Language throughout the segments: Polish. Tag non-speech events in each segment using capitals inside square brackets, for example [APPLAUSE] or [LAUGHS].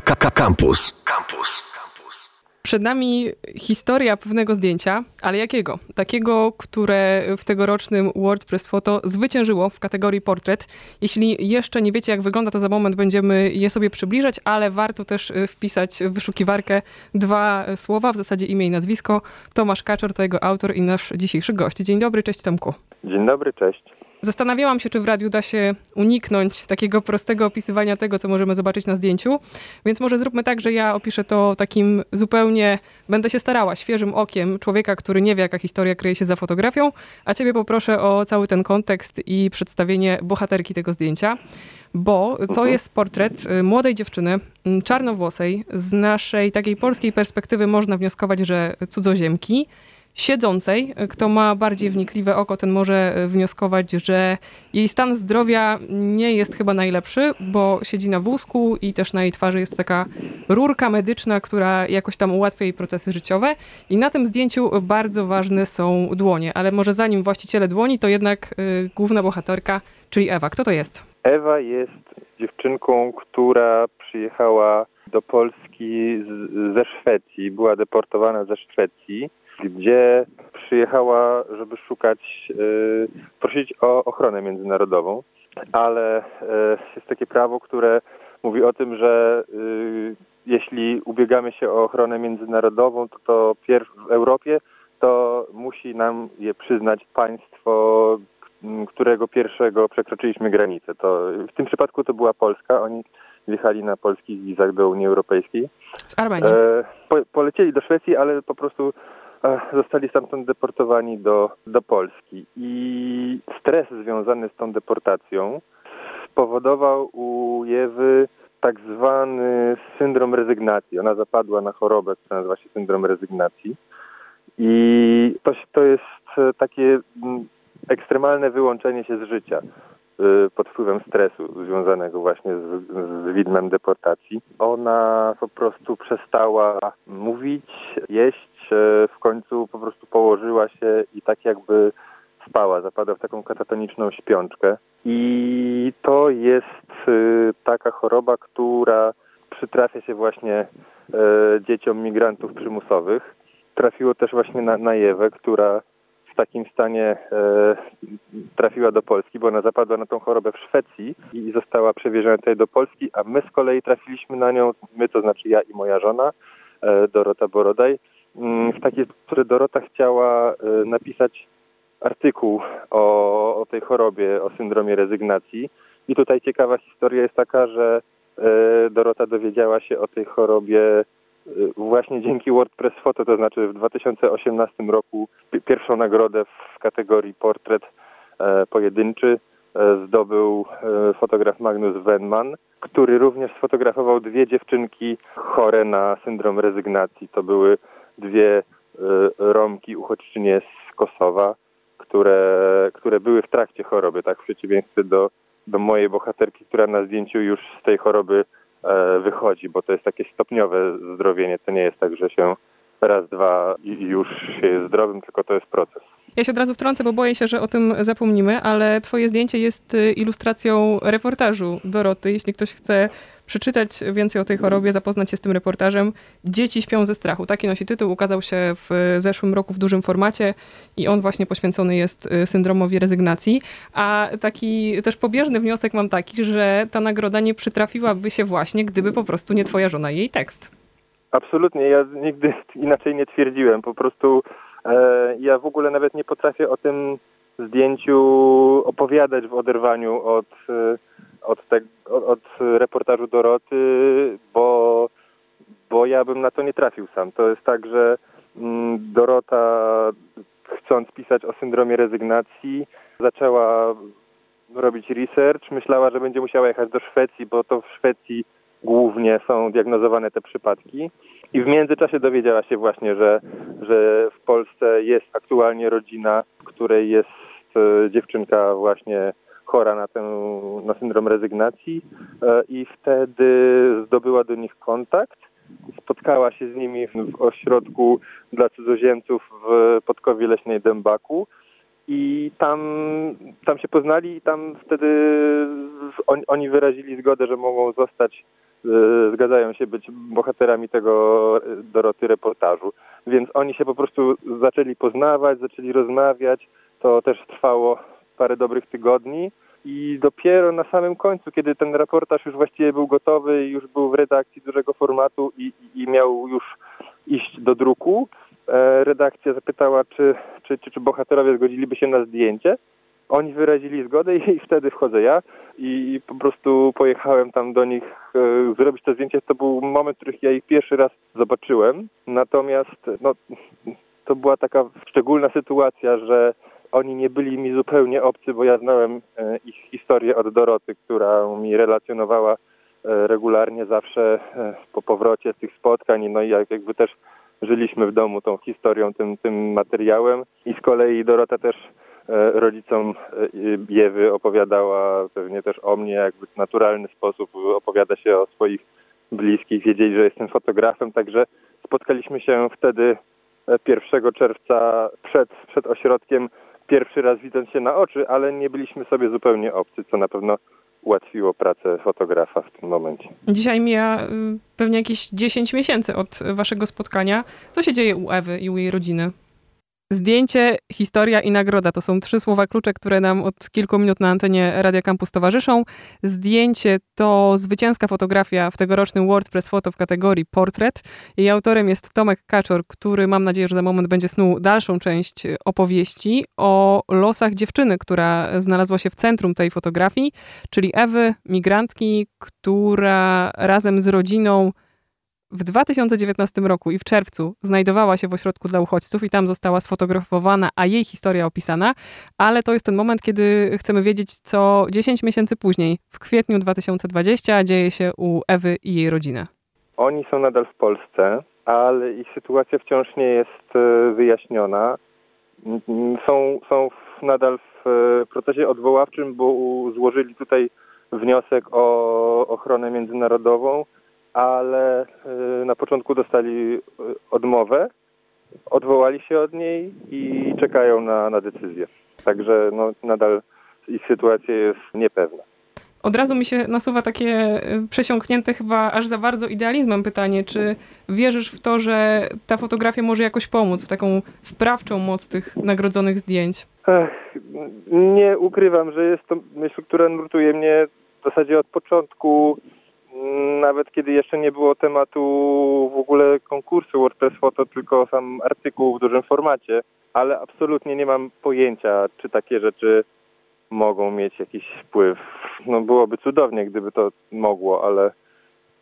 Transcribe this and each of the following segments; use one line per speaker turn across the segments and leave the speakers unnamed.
Campus. Campus.
Przed nami historia pewnego zdjęcia, ale jakiego? Takiego, które w tegorocznym WordPress Photo zwyciężyło w kategorii portret. Jeśli jeszcze nie wiecie, jak wygląda, to za moment będziemy je sobie przybliżać, ale warto też y, wpisać w wyszukiwarkę dwa słowa, w zasadzie imię i nazwisko. Tomasz Kaczor to jego autor i nasz dzisiejszy gość. Dzień dobry, cześć Tomku.
Dzień dobry, cześć.
Zastanawiałam się, czy w radiu da się uniknąć takiego prostego opisywania tego, co możemy zobaczyć na zdjęciu, więc może zróbmy tak, że ja opiszę to takim zupełnie, będę się starała, świeżym okiem człowieka, który nie wie, jaka historia kryje się za fotografią, a ciebie poproszę o cały ten kontekst i przedstawienie bohaterki tego zdjęcia, bo to mhm. jest portret y, młodej dziewczyny, mm, czarnowłosej, z naszej takiej polskiej perspektywy można wnioskować, że cudzoziemki, siedzącej. Kto ma bardziej wnikliwe oko, ten może e, wnioskować, że jej stan zdrowia nie jest chyba najlepszy, bo siedzi na wózku i też na jej twarzy jest taka rurka medyczna, która jakoś tam ułatwia jej procesy życiowe. I na tym zdjęciu bardzo ważne są dłonie, ale może zanim właściciele dłoni, to jednak y, główna bohaterka, czyli Ewa. Kto to jest?
Ewa jest dziewczynką, która przyjechała do Polski z, ze Szwecji, była deportowana ze Szwecji gdzie przyjechała, żeby szukać, yy, prosić o ochronę międzynarodową, ale yy, jest takie prawo, które mówi o tym, że yy, jeśli ubiegamy się o ochronę międzynarodową, to, to w Europie, to musi nam je przyznać państwo, którego pierwszego przekroczyliśmy granicę. To w tym przypadku to była Polska. Oni wjechali na polskich wizach do Unii Europejskiej.
Z Armenii. E,
po, polecieli do Szwecji, ale po prostu zostali stamtąd deportowani do, do Polski. I stres związany z tą deportacją spowodował u Jewy tak zwany syndrom rezygnacji. Ona zapadła na chorobę, która nazywa się syndrom rezygnacji. I to, to jest takie mm, ekstremalne wyłączenie się z życia pod wpływem stresu związanego właśnie z, z widmem deportacji. Ona po prostu przestała mówić, jeść, w końcu po prostu położyła się i tak jakby spała, zapada w taką katatoniczną śpiączkę. I to jest y, taka choroba, która przytrafia się właśnie dzieciom migrantów przymusowych. Trafiło też właśnie na, na Jewę, która takim stanie e, trafiła do Polski, bo ona zapadła na tą chorobę w Szwecji i została przewieziona tutaj do Polski, a my z kolei trafiliśmy na nią, my to znaczy ja i moja żona, e, Dorota Borodaj, Mm, w takiej, które Dorota chciała y, napisać artykuł o, o tej chorobie, o syndromie rezygnacji. I tutaj ciekawa historia jest taka, że Dorota dowiedziała się o tej chorobie właśnie dzięki WordPress Photo, to znaczy w 2018 roku pierwszą nagrodę w kategorii portret pojedynczy zdobył fotograf Magnus Wenman, który również sfotografował dwie dziewczynki chore na syndrom rezygnacji. To były dwie y, Romki uchodźczynie z Kosowa, które, które były w trakcie choroby, tak w przeciwieństwie do, do mojej bohaterki, która na zdjęciu już z tej choroby e, wychodzi, bo to jest takie stopniowe zdrowienie. To nie jest tak, że się raz, dwa i już się jest zdrowym, tylko to jest proces.
Ja się od razu wtrącę, bo boję się, że o tym zapomnimy, ale twoje zdjęcie jest y, ilustracją reportażu Doroty. Jeśli ktoś chce przeczytać więcej o tej chorobie, zapoznać się z tym reportażem. Dzieci śpią ze strachu. Taki nosi tytuł, ukazał się w zeszłym roku w dużym formacie i on właśnie poświęcony jest y, syndromowi rezygnacji. A taki też pobieżny wniosek mam taki, że ta nagroda nie przytrafiłaby się właśnie, gdyby po prostu nie twoja żona jej tekst.
Absolutnie, ja nigdy inaczej nie twierdziłem. Po prostu ja w ogóle nawet nie potrafię o tym zdjęciu opowiadać w oderwaniu od, e, od, te, od, od reportażu Doroty, bo, bo ja bym na to nie trafił sam. To jest tak, że mm, Dorota chcąc pisać o syndromie rezygnacji, zaczęła robić research, myślała, że będzie musiała jechać do Szwecji, bo to w Szwecji głównie są diagnozowane te przypadki. I w międzyczasie dowiedziała się właśnie, że, że w Polsce jest aktualnie rodzina, w której jest e, dziewczynka właśnie chora na, tę, na syndrom rezygnacji e, i wtedy zdobyła do nich kontakt. Spotkała się z nimi w ośrodku dla cudzoziemców w Podkowie Leśnej Dębaku i tam, tam się poznali i tam wtedy on, oni wyrazili zgodę, że mogą zostać zgadzają się być bohaterami tego Doroty reportażu. Więc oni się po prostu zaczęli poznawać, zaczęli rozmawiać. To też trwało parę dobrych tygodni. I dopiero na samym końcu, kiedy ten reportaż już właściwie był gotowy, już był w redakcji dużego formatu i, i miał już iść do druku, e, redakcja zapytała, czy, czy, czy, czy bohaterowie zgodziliby się na zdjęcie. Oni wyrazili zgodę i [LAUGHS] wtedy wchodzę ja i po prostu pojechałem tam do nich e, zrobić to zdjęcie. To był moment, w których ja ich pierwszy raz zobaczyłem. Natomiast no, [LAUGHS] to była taka szczególna sytuacja, że oni nie byli mi zupełnie obcy, bo ja znałem e, ich historię od Doroty, która mi relacjonowała e, regularnie zawsze e, po powrocie z tych spotkań. No i jakby też żyliśmy w domu tą historią, tym, tym materiałem. I z kolei Dorota też rodzicom Jewy opowiadała pewnie też o mnie, jakby w naturalny sposób opowiada się o swoich bliskich. Wiedzieli, że jestem fotografem, także spotkaliśmy się wtedy 1 czerwca przed, przed ośrodkiem pierwszy raz widząc się na oczy, ale nie byliśmy sobie zupełnie obcy, co na pewno ułatwiło pracę fotografa w tym momencie.
Dzisiaj mija y, pewnie jakieś 10 miesięcy od waszego spotkania. Co się dzieje u Ewy i u jej rodziny? Zdjęcie, historia i nagroda to są trzy słowa klucze, które nam od kilku minut na antenie Radia Campus towarzyszą. Zdjęcie to zwycięska fotografia w tegorocznym WordPress Photo w kategorii portret. Jej autorem jest Tomek Kaczor, który mam nadzieję, że za moment będzie snuł dalszą część opowieści o losach dziewczyny, która znalazła się w centrum tej fotografii, czyli Ewy, migrantki, która razem z rodziną w 2019 roku i w czerwcu znajdowała się w ośrodku dla uchodźców i tam została sfotografowana, a jej historia opisana, ale to jest ten moment, kiedy chcemy wiedzieć, co 10 miesięcy później, w kwietniu 2020, dzieje się u Ewy i jej rodziny.
Oni są nadal w Polsce, ale ich sytuacja wciąż nie jest e, wyjaśniona. Są, są nadal w e, procesie odwoławczym, bo złożyli tutaj wniosek o ochronę międzynarodową ale y, na początku dostali y, odmowę, odwołali się od niej i czekają na, na decyzję. Także no, nadal ich sytuacja jest niepewna.
Od razu mi się nasuwa takie y, przesiąknięte chyba aż za bardzo idealizmem pytanie, czy wierzysz w to, że ta fotografia może jakoś pomóc w taką sprawczą moc tych nagrodzonych zdjęć? Ech,
nie ukrywam, że jest to myśl, która nurtuje mnie w zasadzie od początku nawet kiedy jeszcze nie było tematu w ogóle konkursu WordPress Photo, tylko sam artykuł w dużym formacie, ale absolutnie nie mam pojęcia, czy takie rzeczy mogą mieć jakiś wpływ. No byłoby cudownie, gdyby to mogło, ale,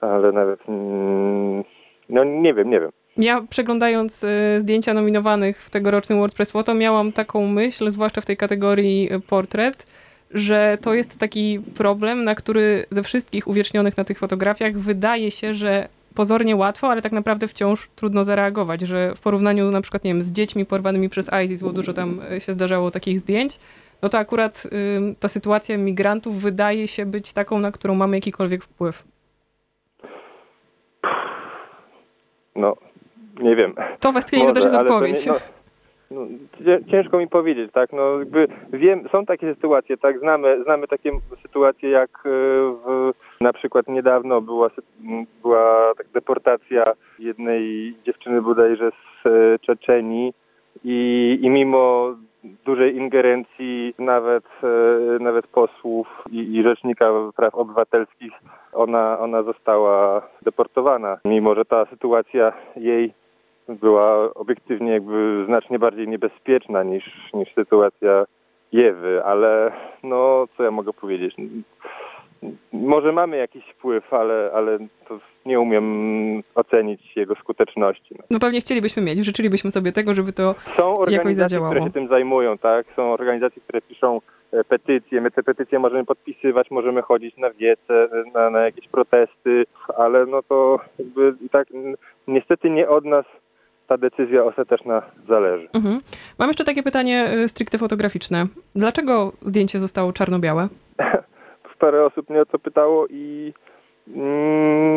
ale nawet mm, no nie wiem, nie wiem.
Ja przeglądając y, zdjęcia nominowanych w tegorocznym WordPress Photo miałam taką myśl, zwłaszcza w tej kategorii portret, że to jest taki problem, na który ze wszystkich uwiecznionych na tych fotografiach wydaje się, że pozornie łatwo, ale tak naprawdę wciąż trudno zareagować, że w porównaniu na przykład, nie wiem, z dziećmi porwanymi przez ISIS, bo dużo tam e, się zdarzało takich zdjęć, no to akurat y, ta sytuacja migrantów wydaje się być taką, na którą mamy jakikolwiek wpływ.
No, nie wiem.
To właściwie nie też jest odpowiedź. Nie, no
no, ciężko mi powiedzieć, tak, no jakby wiem, są takie sytuacje, tak, znamy, znamy takie sytuacje jak e, w, na przykład niedawno była, była tak deportacja jednej dziewczyny bodajże z e, Czeczenii i, i mimo dużej ingerencji nawet, e, nawet posłów i, i rzecznika praw obywatelskich ona, ona została deportowana, mimo że ta sytuacja jej była obiektywnie jakby znacznie bardziej niebezpieczna niż, niż sytuacja Jewy, ale no co ja mogę powiedzieć? Może mamy jakiś wpływ, ale, ale to nie umiem ocenić jego skuteczności.
No. pewnie chcielibyśmy mieć, życzylibyśmy sobie tego, żeby to Są jakoś zadziałało.
które się tym zajmują, tak? Są organizacje, które piszą e, petycje, my te petycje możemy podpisywać, możemy chodzić na wiece, na, na jakieś protesty, ale no to jakby tak niestety nie od nas ta decyzja ostateczna zależy. Mhm.
Mam jeszcze takie pytanie y, stricte fotograficzne. Dlaczego zdjęcie zostało czarno-białe? [LAUGHS]
Parę osób mnie o to pytało i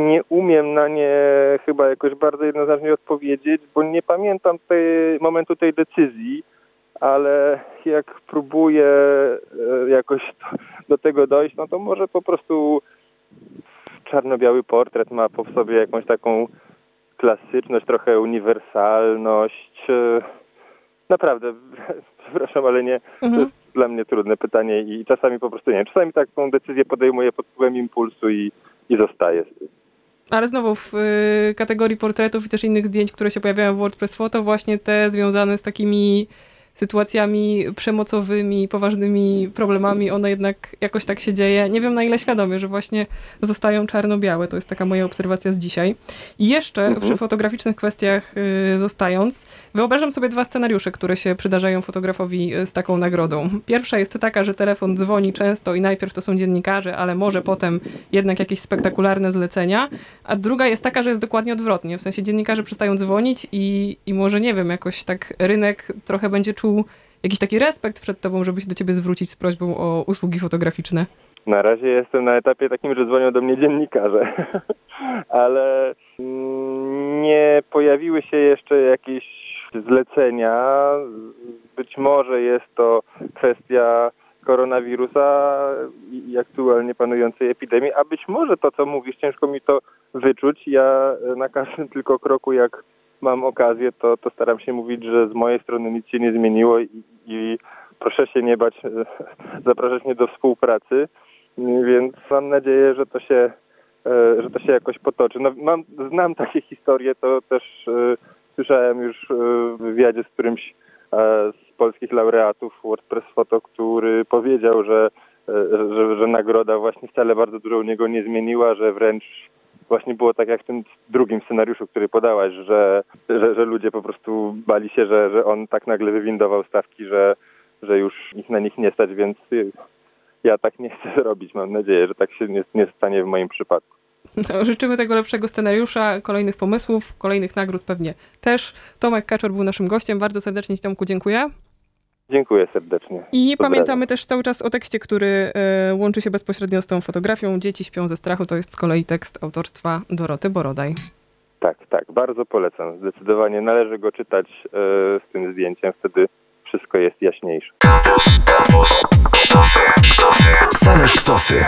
nie umiem na nie chyba jakoś bardzo jednoznacznie odpowiedzieć, bo nie pamiętam tej, momentu tej decyzji, ale jak próbuję e, jakoś do tego dojść, no to może po prostu czarno-biały portret ma po sobie jakąś taką klasyczność, trochę uniwersalność. E, naprawdę, [LAUGHS] przepraszam, ale nie, mhm. to jest dla mnie trudne pytanie i czasami po prostu nie wiem. Czasami taką decyzję podejmuję pod wpływem impulsu i, i zostaję z tym.
Ale znowu w y, kategorii portretów i też innych zdjęć, które się pojawiają w WordPress Photo, właśnie te związane z takimi sytuacjami przemocowymi, poważnymi problemami, one jednak jakoś tak się dzieje. Nie wiem na ile świadomie, że właśnie zostają czarno-białe. To jest taka moja obserwacja z dzisiaj. I jeszcze mhm. przy fotograficznych kwestiach y, zostając, wyobrażam sobie dwa scenariusze, które się przydarzają fotografowi y, z taką nagrodą. Pierwsza jest taka, że telefon dzwoni często i najpierw to są dziennikarze, ale może potem jednak jakieś spektakularne zlecenia. A druga jest taka, że jest dokładnie odwrotnie. W sensie dziennikarze przestają dzwonić i, i może nie wiem, jakoś tak rynek trochę będzie czuł jakiś taki respekt przed tobą, żeby się do ciebie zwrócić z prośbą o usługi fotograficzne?
Na razie jestem na etapie takim, że dzwonią do mnie dziennikarze, [LAUGHS] ale nie pojawiły się jeszcze jakieś zlecenia. Być może jest to kwestia koronawirusa i aktualnie panującej epidemii, a być może to, co mówisz, ciężko mi to wyczuć. Ja na każdym tylko kroku, jak mam okazję, to, to staram się mówić, że z mojej strony nic się nie zmieniło i, i proszę się nie bać, zapraszać mnie do współpracy, więc mam nadzieję, że to się, e, że to się jakoś potoczy. No, mam, znam takie historie, to też e, słyszałem już e, w wywiadzie z którymś z polskich laureatów WordPress Photo, który powiedział, że, że, że nagroda właśnie wcale bardzo dużo u niego nie zmieniła, że wręcz właśnie było tak jak w tym drugim scenariuszu, który podałaś, że, że, że ludzie po prostu bali się, że, że on tak nagle wywindował stawki, że, że już ich na nich nie stać, więc ja tak nie chcę [LAUGHS] zrobić. Mam nadzieję, że tak się nie, nie stanie w moim przypadku.
No, życzymy tego lepszego scenariusza, kolejnych pomysłów, kolejnych nagród pewnie też. Tomek Kaczor był naszym gościem. Bardzo serdecznie Ci Tomku dziękuję.
Dziękuję serdecznie. I
Pozdrawiam. pamiętamy też cały czas o tekście, który y, łączy się bezpośrednio z tą fotografią. Dzieci śpią ze strachu. To jest z kolei tekst autorstwa Doroty Borodaj.
Tak, tak. Bardzo polecam. Zdecydowanie należy go czytać y, z tym zdjęciem. Wtedy wszystko jest jaśniejsze. Kampus, kampus, sztosy, sztosy. Same sztosy.